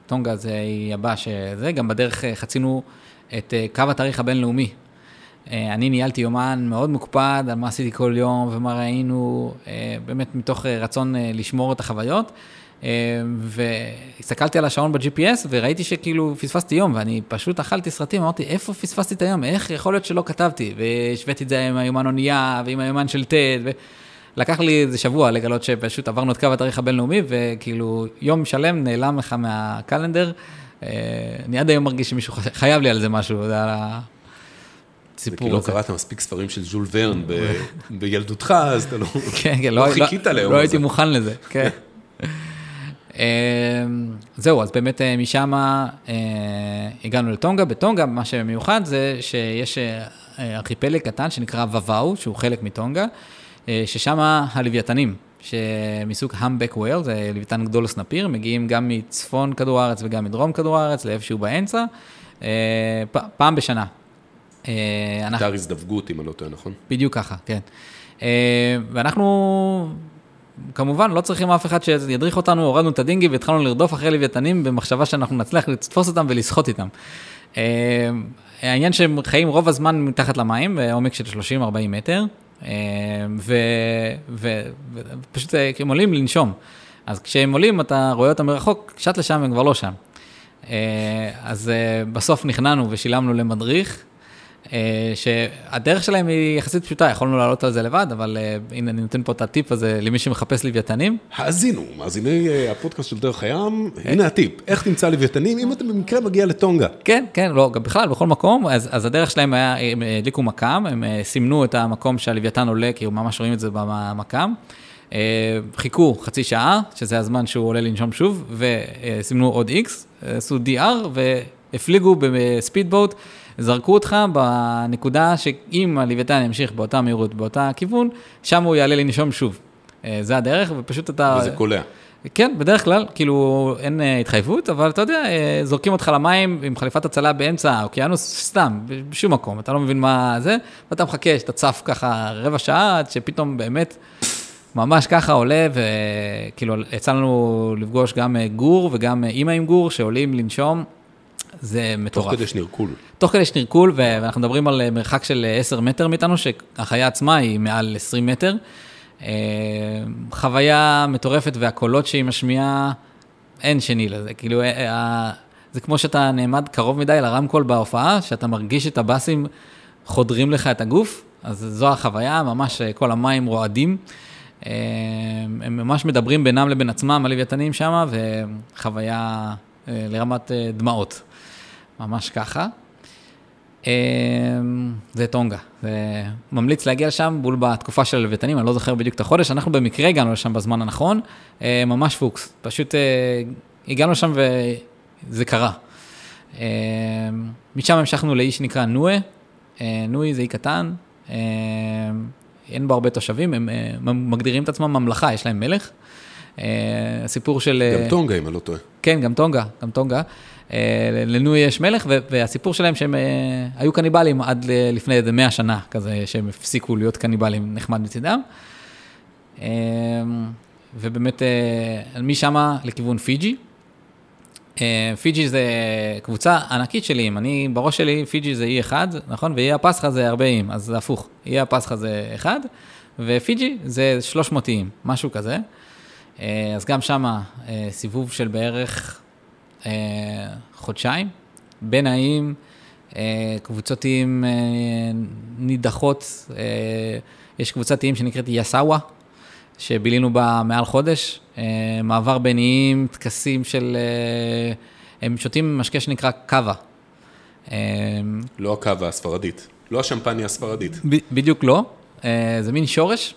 טונגה זה יבש, זה, גם בדרך חצינו את קו התאריך הבינלאומי. אה, אני ניהלתי יומן מאוד מוקפד על מה עשיתי כל יום ומה ראינו, אה, באמת מתוך אה, רצון אה, לשמור את החוויות. אה, והסתכלתי על השעון ב-GPS וראיתי שכאילו פספסתי יום, ואני פשוט אכלתי סרטים, אמרתי, איפה פספסתי את היום? איך יכול להיות שלא כתבתי? והשוויתי את זה עם היומן אונייה ועם היומן של טד. לקח לי איזה שבוע לגלות שפשוט עברנו את קו התאריך הבינלאומי, וכאילו יום שלם נעלם לך מהקלנדר. אה, אני עד היום מרגיש שמישהו חייב לי על זה משהו, זה על זה כי הסיפור לא הזה. קראת מספיק ספרים של ז'ול ורן בילדותך, אז אתה לא... כן, כן, לא לא, חיכית לא, ליום לא הזה. הייתי מוכן לזה, כן. אה, זהו, אז באמת אה, משם הגענו לטונגה. בטונגה, מה שמיוחד זה שיש ארכיפלג קטן שנקרא וואו, שהוא חלק מטונגה, ששם הלוויתנים, שמסוג המבק וויל, זה לוויתן גדול סנפיר, מגיעים גם מצפון כדור הארץ וגם מדרום כדור הארץ, לאיפשהו באמצע, אה, פעם בשנה. אה, אנחנו- אתר הזדווגות, אם אני לא טועה, נכון? בדיוק ככה, כן. אה, ואנחנו, כמובן, לא צריכים אף אחד שידריך אותנו, הורדנו את הדינגי והתחלנו לרדוף אחרי לוויתנים במחשבה שאנחנו נצליח לתפוס אותם ולסחוט איתם. אה, העניין שהם חיים רוב הזמן מתחת למים, בעומק של 30-40 מטר, אה, ופשוט אה, הם עולים לנשום. אז כשהם עולים, אתה רואה אותם מרחוק, קצת לשם הם כבר לא שם. אה, אז אה, בסוף נכנענו ושילמנו למדריך. אה, שהדרך שלהם היא יחסית פשוטה, יכולנו לעלות על זה לבד, אבל אה, הנה אני נותן פה את הטיפ הזה למי שמחפש לוויתנים. האזינו, מאזיני אה, הפודקאסט של דרך הים, הנה הטיפ, איך תמצא לוויתנים אם אתה במקרה מגיע לטונגה. כן, כן, לא, גם בכלל, בכל מקום, אז, אז הדרך שלהם היה, הם הדליקו מכ"ם, הם סימנו את המקום שהלוויתן עולה, כי ממש רואים את זה במכ"ם. חיכו חצי שעה, שזה הזמן שהוא עולה לנשום שוב, וסימנו עוד X, עשו DR, והפליגו בספידבוט, זרקו אותך בנקודה שאם הלוויתן ימשיך באותה מהירות, באותה כיוון, שם הוא יעלה לנשום שוב. אה, זה הדרך, ופשוט אתה... וזה קולע. כן, בדרך כלל, כאילו, אין אה, התחייבות, אבל אתה יודע, אה, זורקים אותך למים עם חליפת הצלה באמצע האוקיינוס, סתם, בשום מקום, אתה לא מבין מה זה, ואתה מחכה שאתה צף ככה רבע שעה, עד שפתאום באמת, ממש ככה עולה, וכאילו, יצא לנו לפגוש גם גור וגם אימא עם גור, שעולים לנשום, זה תוך מטורף. כדי שנרקול. תוך כדי שנרקול, ואנחנו מדברים על אה, מרחק של אה, 10 מטר מאיתנו, שהחיה עצמה היא מעל 20 מטר. אה, חוויה מטורפת והקולות שהיא משמיעה, אין שני לזה. כאילו, אה, אה, זה כמו שאתה נעמד קרוב מדי לרמקול בהופעה, שאתה מרגיש את הבאסים חודרים לך את הגוף, אז זו החוויה, ממש אה, כל המים רועדים. אה, הם ממש מדברים בינם לבין עצמם, הלוויתנים שם, וחוויה אה, לרמת אה, דמעות. ממש ככה. אמ, זה טונגה, זה ממליץ להגיע לשם בול בתקופה של הלוויתנים, אני לא זוכר בדיוק את החודש, אנחנו במקרה הגענו לשם בזמן הנכון, אה, ממש פוקס, פשוט אה, הגענו לשם וזה קרה. אה, משם המשכנו לאי שנקרא נועה, אה, נוי זה אי קטן, אה, אין בו הרבה תושבים, הם אה, מגדירים את עצמם ממלכה, יש להם מלך. אה, הסיפור של... אה, גם טונגה, אם אני לא טועה. כן, גם טונגה, גם טונגה. אה, לנוי יש מלך, והסיפור שלהם שהם אה, היו קניבלים עד לפני איזה 100 שנה, כזה שהם הפסיקו להיות קניבלים נחמד מצידם. אה, ובאמת, משם לכיוון פיג'י. פיג'י זה קבוצה ענקית של איים, אני, בראש שלי פיג'י זה אי אחד, נכון? ואי הפסחא זה הרבה איים, אז זה הפוך. אי הפסחא זה אחד, ופיג'י זה 300 איים, משהו כזה. אז גם שם סיבוב של בערך חודשיים, בין האיים, אה, קבוצות איים אה, נידחות, אה, יש קבוצת איים שנקראת יסאווה, שבילינו בה מעל חודש, מעבר בין איים, טקסים של, הם שותים משקה שנקרא קאבה. לא הקאבה הספרדית. לא השמפניה הספרדית. ב- בדיוק לא, זה מין שורש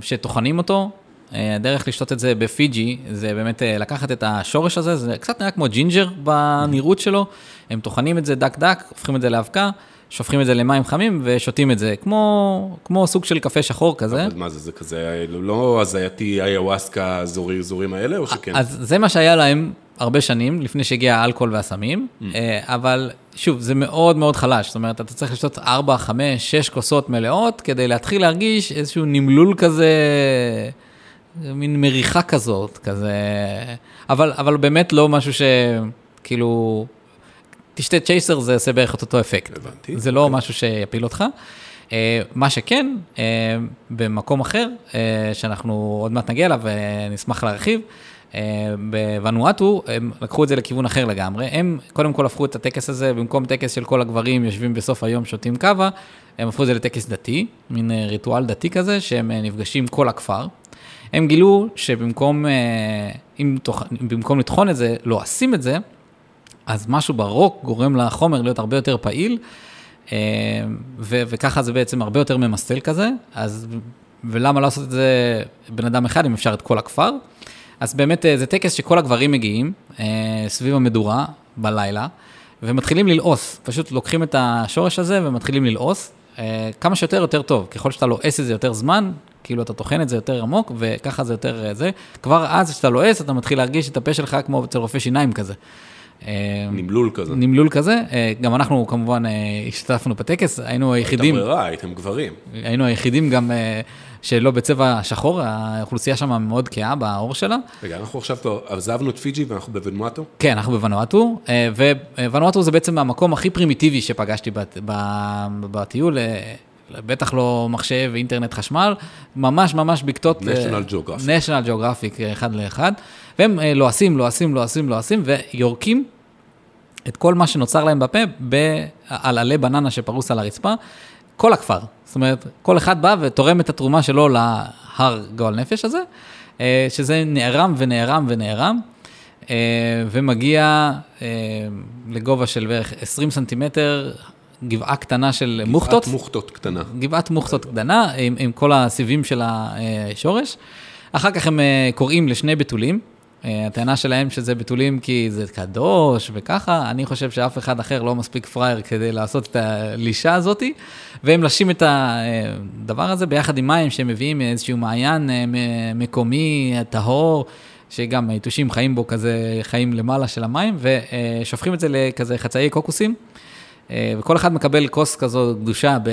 שטוחנים אותו. אה, הדרך לשתות את זה בפיג'י זה באמת אה, לקחת את השורש הזה, זה קצת נראה כמו ג'ינג'ר בנראות שלו, הם טוחנים את זה דק דק, הופכים את זה לאבקה, שופכים את זה למים חמים ושותים את זה, כמו, כמו סוג של קפה שחור כזה. אבל מה זה, זה כזה, לא הזייתי איוואסקה, אזורים האלה, או שכן? אז זה מה שהיה להם הרבה שנים, לפני שהגיע האלכוהול והסמים, אה, אבל שוב, זה מאוד מאוד חלש, זאת אומרת, אתה צריך לשתות 4, 5, 6 כוסות מלאות, כדי להתחיל להרגיש איזשהו נמלול כזה, מין מריחה כזאת, כזה, אבל, אבל באמת לא משהו שכאילו, 90% תשתה צ'ייסר, זה עושה בערך את אותו אפקט. הבנתי, זה לא משהו שיפיל אותך. אה, מה שכן, אה, במקום אחר, אה, שאנחנו עוד מעט נגיע אליו ונשמח להרחיב, בוונואטו, הם לקחו את זה לכיוון אחר לגמרי. הם קודם כל הפכו את הטקס הזה, במקום טקס של כל הגברים יושבים בסוף היום, שותים קאבה, הם הפכו את זה לטקס דתי, מין ריטואל דתי כזה, שהם נפגשים כל הכפר. הם גילו שבמקום אה, אם תוכ... במקום לטחון את זה, לועשים את זה, אז משהו ברוק גורם לחומר להיות הרבה יותר פעיל, אה, ו- וככה זה בעצם הרבה יותר ממסטל כזה, אז ולמה לא לעשות את זה בן אדם אחד אם אפשר את כל הכפר? אז באמת אה, זה טקס שכל הגברים מגיעים סביב המדורה בלילה, ומתחילים ללעוס, פשוט לוקחים את השורש הזה ומתחילים ללעוס, כמה שיותר יותר טוב, ככל שאתה לועס את זה יותר זמן, כאילו אתה טוחן את זה יותר עמוק, וככה זה יותר אה, זה, כבר אז כשאתה לועס אתה מתחיל להרגיש את הפה שלך כמו אצל רופא שיניים כזה. אה, נמלול כזה. נמלול כזה, אה, גם אנחנו כמובן השתתפנו בטקס, היינו היחידים, הייתה ברירה, הייתם גברים. היינו היחידים גם שלא בצבע שחור, האוכלוסייה שם מאוד כהה בעור שלה. רגע, אנחנו עכשיו כבר עזבנו את פיג'י ואנחנו בוונואטו? כן, אנחנו בוונואטו, וונואטו זה בעצם המקום הכי פרימיטיבי שפגשתי בטיול, בטח לא מחשב, אינטרנט, חשמל, ממש ממש בקתות... National Geographic. national Geographic אה, אחד לאחד, והם אה, לועסים, לועסים, לועסים, לועסים, ויורקים את כל מה שנוצר להם בפה ב- על עלי בננה שפרוס על הרצפה, כל הכפר. זאת אומרת, כל אחד בא ותורם את התרומה שלו להר גועל נפש הזה, אה, שזה נערם ונערם ונערם, אה, ומגיע אה, לגובה של בערך 20 סנטימטר, גבעה קטנה של מוכתות. גבעת מוכתות קטנה. גבעת מוכתות קטנה, עם, עם כל הסיבים של השורש. אחר כך הם אה, קוראים לשני בתולים. אה, הטענה שלהם שזה בתולים כי זה קדוש וככה, אני חושב שאף אחד אחר לא מספיק פראייר כדי לעשות את הלישה הזאתי, והם לשים את הדבר הזה ביחד עם מים שהם מביאים מאיזשהו מעיין אה, מקומי, טהור, שגם היתושים חיים בו כזה, חיים למעלה של המים, ושופכים את זה לכזה חצאי קוקוסים, וכל אחד מקבל כוס כזו קדושה ב...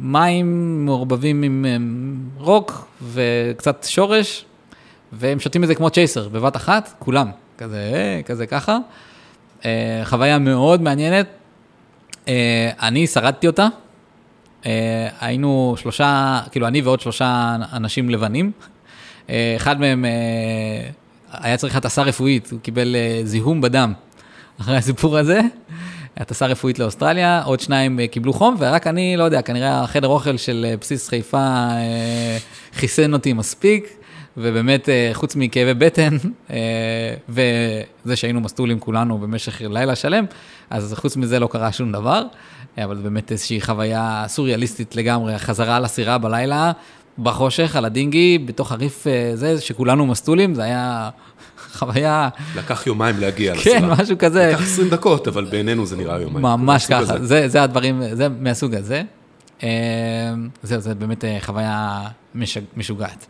מים מעורבבים עם אה, רוק וקצת שורש, והם שותים את זה כמו צ'ייסר, בבת אחת, כולם, כזה, אה, כזה ככה. אה, חוויה מאוד מעניינת. אה, אני שרדתי אותה. אה, היינו שלושה, כאילו אני ועוד שלושה אנשים לבנים. אה, אחד מהם אה, היה צריך הטסה רפואית, הוא קיבל אה, זיהום בדם אחרי הסיפור הזה. הטסה רפואית לאוסטרליה, עוד שניים אה, קיבלו חום, ורק אני, לא יודע, כנראה החדר אוכל של אה, בסיס חיפה אה, חיסן אותי מספיק, ובאמת, חוץ מכאבי בטן, וזה שהיינו מסטולים כולנו במשך לילה שלם, אז חוץ מזה לא קרה שום דבר, אבל באמת איזושהי חוויה סוריאליסטית לגמרי, החזרה לסירה בלילה, בחושך, על הדינגי, בתוך הריף זה, שכולנו מסטולים, זה היה חוויה, לקח יומיים להגיע כן, לסירה. משהו כזה. לקח 20 דקות, אבל בעינינו זה נראה יומיים. ממש ככה. זה, זה הדברים, זה מהסוג הזה. אה, זהו, זה באמת אה, חוויה משג, משוגעת.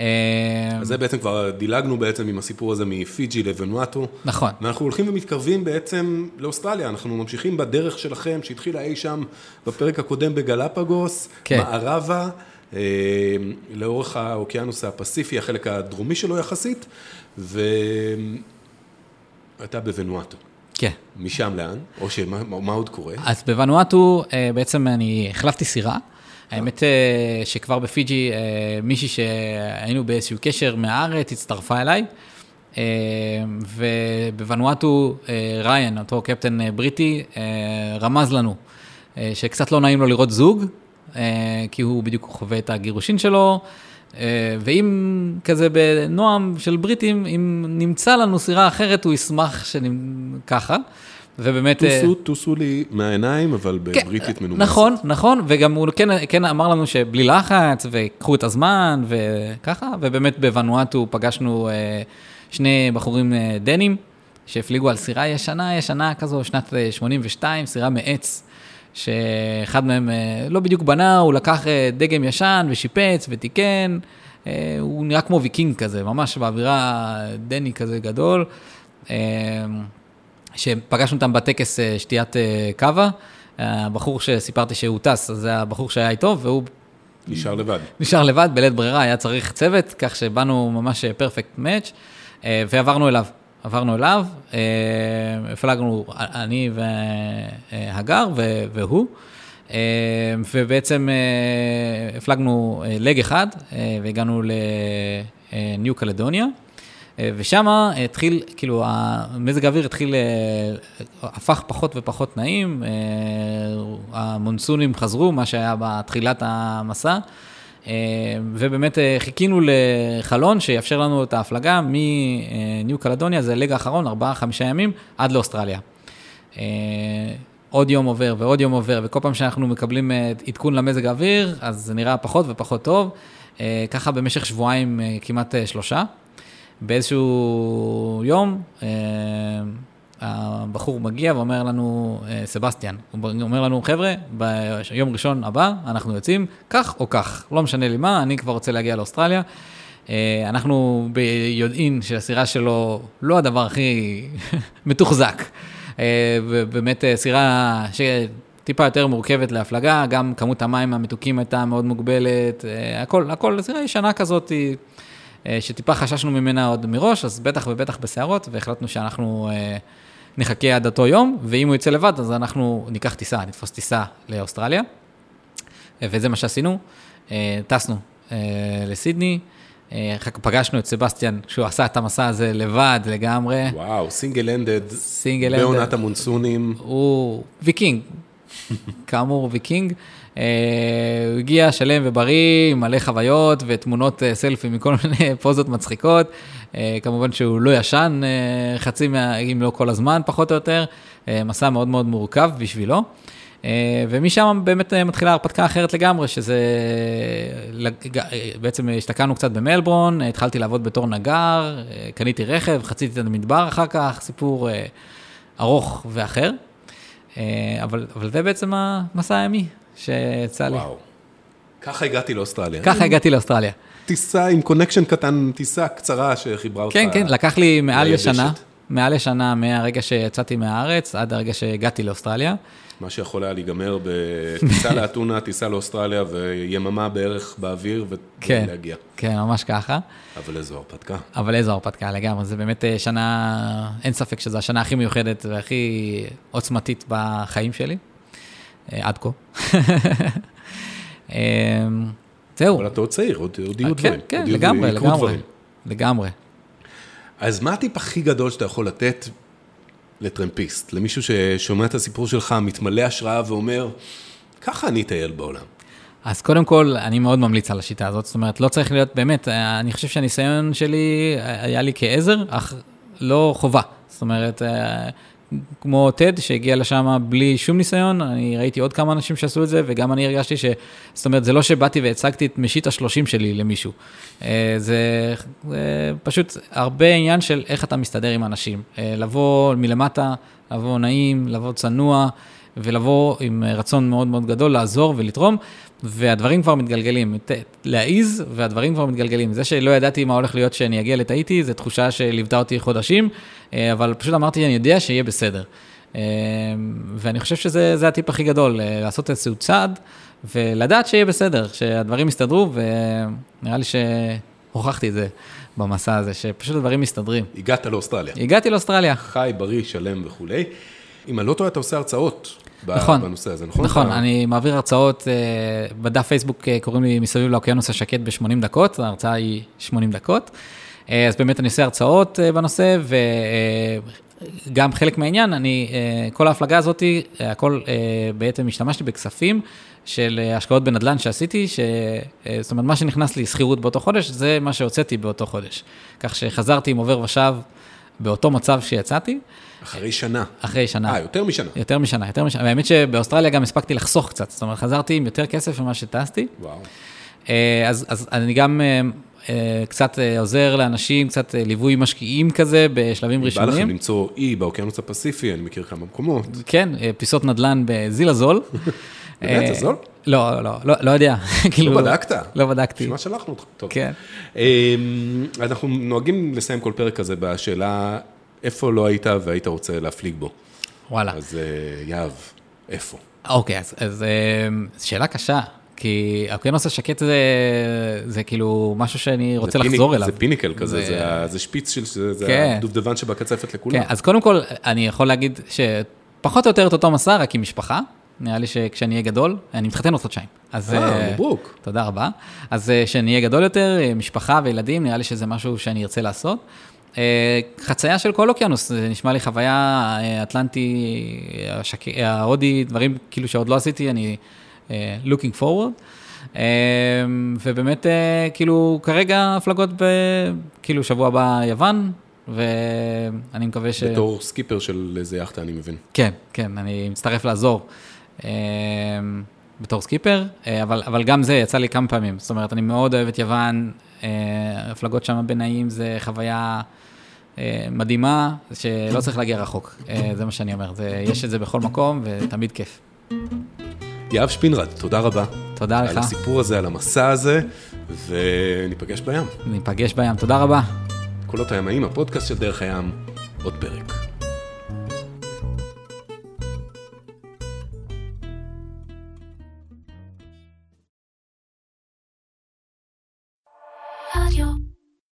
אה, אז זה בעצם כבר דילגנו בעצם עם הסיפור הזה מפיג'י לוונואטו. נכון. ואנחנו הולכים ומתקרבים בעצם לאוסטרליה, אנחנו ממשיכים בדרך שלכם שהתחילה אי שם בפרק הקודם בגלפגוס, כן. מערבה, לאורך האוקיינוס הפסיפי, החלק הדרומי שלו יחסית, ואתה בוונואטו. כן. משם לאן? או שמה מה עוד קורה? אז בוונואטו אה, בעצם אני החלפתי סירה. האמת אה, שכבר בפיג'י אה, מישהי שהיינו באיזשהו קשר מהארץ הצטרפה אליי. ובוונואטו ריין, אותו קפטן בריטי, רמז לנו שקצת לא נעים לו לראות זוג, כי הוא בדיוק חווה את הגירושין שלו. אה, ואם כזה בנועם של בריטים, אם נמצא לנו סירה אחרת, הוא ישמח שככה. ובאמת... אה, טוסו, טוסו לי מהעיניים, אבל בבריטית מנומסת. נכון, נכון, וגם הוא כן, כן אמר לנו שבלי לחץ, וקחו את הזמן, וככה, ובאמת בוונואטו פגשנו אה, שני בחורים אה, דנים, שהפליגו על סירה ישנה, ישנה כזו, שנת אה, 82, סירה מעץ, שאחד מהם אה, לא בדיוק בנה, הוא לקח אה, דגם ישן ושיפץ ותיקן, אה, הוא נראה כמו ויקינג כזה, ממש באווירה דני כזה גדול. שפגשנו אותם בטקס שתיית קאבה. הבחור שסיפרתי שהוא טס, אז זה הבחור שהיה איתו, והוא נשאר לבד. נשאר לבד, בלית ברירה, היה צריך צוות, כך שבאנו ממש פרפקט מאץ', ועברנו אליו. עברנו אליו, אה, הפלגנו, אני והגר ו- והוא, אה, ובעצם אה, הפלגנו אה, לג אחד אה, והגענו לניו קלדוניה. אה, ושם התחיל, כאילו, המזג האוויר התחיל, אה, הפך פחות ופחות נעים, אה, המונסונים חזרו, מה שהיה בתחילת המסע, אה, ובאמת אה, חיכינו לחלון שיאפשר לנו את ההפלגה מניו קלדוניה, זה הלג האחרון, ארבעה, חמישה ימים, עד לאוסטרליה. אה, עוד יום עובר ועוד יום עובר, וכל פעם שאנחנו מקבלים אה, עדכון למזג האוויר, אז זה נראה פחות ופחות טוב. אה, ככה במשך שבועיים, אה, כמעט אה, שלושה. באיזשהו יום, אה, הבחור מגיע ואומר לנו, אה, סבסטיאן, הוא אומר לנו, חבר'ה, ביום ראשון הבא אנחנו יוצאים כך או כך, לא משנה לי מה, אני כבר רוצה להגיע לאוסטרליה. אה, אנחנו ביודעין שהסירה שלו לא הדבר הכי מתוחזק. אה, ובאמת סירה שטיפה יותר מורכבת להפלגה, גם כמות המים המתוקים הייתה מאוד מוגבלת, הכל, הכל, סירה ישנה כזאת, שטיפה חששנו ממנה עוד מראש, אז בטח ובטח בסערות, והחלטנו שאנחנו נחכה עד אותו יום, ואם הוא יצא לבד, אז אנחנו ניקח טיסה, נתפוס טיסה לאוסטרליה, אה, וזה מה שעשינו. אה, טסנו אה, לסידני, אחר כך פגשנו את סבסטיאן, שהוא עשה את המסע הזה לבד לגמרי. וואו, single handed, single בעונת handed. המונסונים. הוא ויקינג, כאמור ויקינג. אה, הוא הגיע שלם ובריא, מלא חוויות ותמונות אה, סלפי מכל מיני פוזות מצחיקות. אה, כמובן שהוא לא ישן חצי, מה, אם לא כל הזמן, פחות או יותר. מסע מאוד מאוד מורכב בשבילו. ומשם באמת מתחילה הרפתקה אחרת לגמרי, שזה... בעצם השתקענו קצת במלבורן, התחלתי לעבוד בתור נגר, קניתי רכב, חציתי את המדבר אחר כך, סיפור ארוך ואחר. אבל, אבל זה בעצם המסע הימי שיצא לי. וואו. ככה הגעתי לאוסטרליה. ככה הגעתי לאוסטרליה. טיסה עם קונקשן קטן, טיסה קצרה שחיברה אותך. כן, כן, לקח לי מעל ליבשת. לשנה, מעל לשנה מהרגע שיצאתי מהארץ עד הרגע שהגעתי לאוסטרליה. מה שיכול היה להיגמר בטיסה לאתונה, טיסה לאוסטרליה ויממה בערך באוויר כן, ולהגיע. כן, ממש ככה. אבל איזו הרפתקה. אבל איזו הרפתקה לגמרי, זה באמת אה, שנה, אין ספק שזו השנה הכי מיוחדת והכי עוצמתית בחיים שלי, עד כה. אה, זהו. אבל אתה עוד צעיר, עוד עוד יהיו כן, דברים. כן, יהיו- לגמרי, לגמרי. לגמרי. אז מה הטיפ הכי גדול שאתה יכול לתת לטרמפיסט? למישהו ששומע את הסיפור שלך, מתמלא השראה ואומר, ככה אני אטייל בעולם. אז קודם כל, אני מאוד ממליץ על השיטה הזאת, זאת אומרת, לא צריך להיות, באמת, אה, אני חושב שהניסיון שלי אה, היה לי כעזר, אך לא חובה. זאת אומרת, אה, כמו טד שהגיע לשם בלי שום ניסיון, אני ראיתי עוד כמה אנשים שעשו את זה, וגם אני הרגשתי ש... זאת אומרת, זה לא שבאתי והצגתי את משית השלושים שלי למישהו. אה, זה זה פשוט הרבה עניין של איך אתה מסתדר עם אנשים. אה, לבוא מלמטה, לבוא נעים, לבוא צנוע. ולבוא עם רצון מאוד מאוד גדול לעזור ולתרום, והדברים כבר מתגלגלים. להעיז, והדברים כבר מתגלגלים. זה שלא ידעתי מה הולך להיות שאני אגיע לטאיטי, זו תחושה שליוותה אותי חודשים, אה, אבל פשוט אמרתי, אני יודע שיהיה בסדר. אה, ואני חושב שזה זה הטיפ הכי גדול, אה, לעשות איזשהו צעד, ולדעת שיהיה בסדר, שהדברים יסתדרו, ונראה לי שהוכחתי את זה במסע הזה, שפשוט הדברים מסתדרים. הגעת לאוסטרליה. הגעתי לאוסטרליה. חי, בריא, שלם וכולי. אם אני לא טועה, אתה עושה הרצאות נכון, בנושא הזה, נכון? נכון, אתה- אני מעביר הרצאות, אה, בדף פייסבוק אה, קוראים לי מסביב לאוקיינוס השקט ב-80 דקות, ההרצאה היא 80 דקות. אה, אז באמת אני עושה הרצאות בנושא, וגם חלק מהעניין, אני, כל ההפלגה הזאת, הכל בעצם השתמשתי בכספים של השקעות בנדל"ן שעשיתי, ש... זאת אומרת, מה שנכנס לי שכירות באותו חודש, זה מה שהוצאתי באותו חודש. כך שחזרתי עם עובר ושב באותו מצב שיצאתי, אחרי שנה. אחרי שנה. אה, יותר משנה. יותר משנה, יותר משנה. והאמת שבאוסטרליה גם הספקתי לחסוך קצת, זאת אומרת, חזרתי עם יותר כסף ממה שטסתי. וואו. אה, אז, אז אני גם אה, אה, קצת עוזר לאנשים, קצת ליווי משקיעים כזה בשלבים בא לכם ראשונים. למצוא אי באוקיינוס הפסיפי, אני מכיר כמה מקומות. כן, פיסות נדל"ן בזיל הזול. באמת, אה, זה זול? לא, לא, לא, לא יודע. כאילו, בדקת? לא בדקתי. בשביל מה שלחנו אותך? טוב. כן. אמ, אנחנו נוהגים לסיים כל פרק כזה בשאלה, איפה לא היית והיית רוצה להפליג בו? וואלה. אז אה, יהב, איפה? אוקיי, אז, אז אה, שאלה קשה, כי האוקיינוס השקט זה, זה כאילו משהו שאני רוצה pinna- לחזור אליו. זה pinnacle כזה, זה- זה זה שפיץ של, זה זה כן. הדובדבן שבקצפת לכולם. כן, אז קודם כל, אני יכול להגיד שפחות או יותר את אותו מסע, רק עם משפחה. נראה לי שכשאני אהיה גדול, אני מתחתן עוד חודשיים. אז... אה, אה, מברוק. תודה רבה. אז אה, כשאני אהיה גדול יותר, אה, משפחה וילדים, נראה לי שזה משהו שאני ארצה לעשות. חצייה של כל אוקיינוס, זה נשמע לי חוויה אטלנטי, השק... ההודי, דברים כאילו שעוד לא עשיתי, אני looking forward. ובאמת, כאילו, כרגע הפלגות ב... כאילו, שבוע הבא יוון, ואני מקווה ש... בתור סקיפר של איזה יאכטה, אני מבין. כן, כן, אני מצטרף לעזור בתור סקיפר, אה, אבל, אבל גם זה יצא לי כמה פעמים. זאת אומרת, אני מאוד אוהב את יוון, אה, הפלגות שם באיים זה חוויה אה, מדהימה, שלא צריך להגיע רחוק, זה מה שאני אומר. זה, יש את זה בכל מקום ותמיד כיף. יהב שפינרד, תודה רבה. תודה על לך, הסיפור הזה, על המסע הזה, וניפגש בים. ניפגש בים, תודה רבה. קולות הימאים, הפודקאסט של דרך הים, עוד פרק.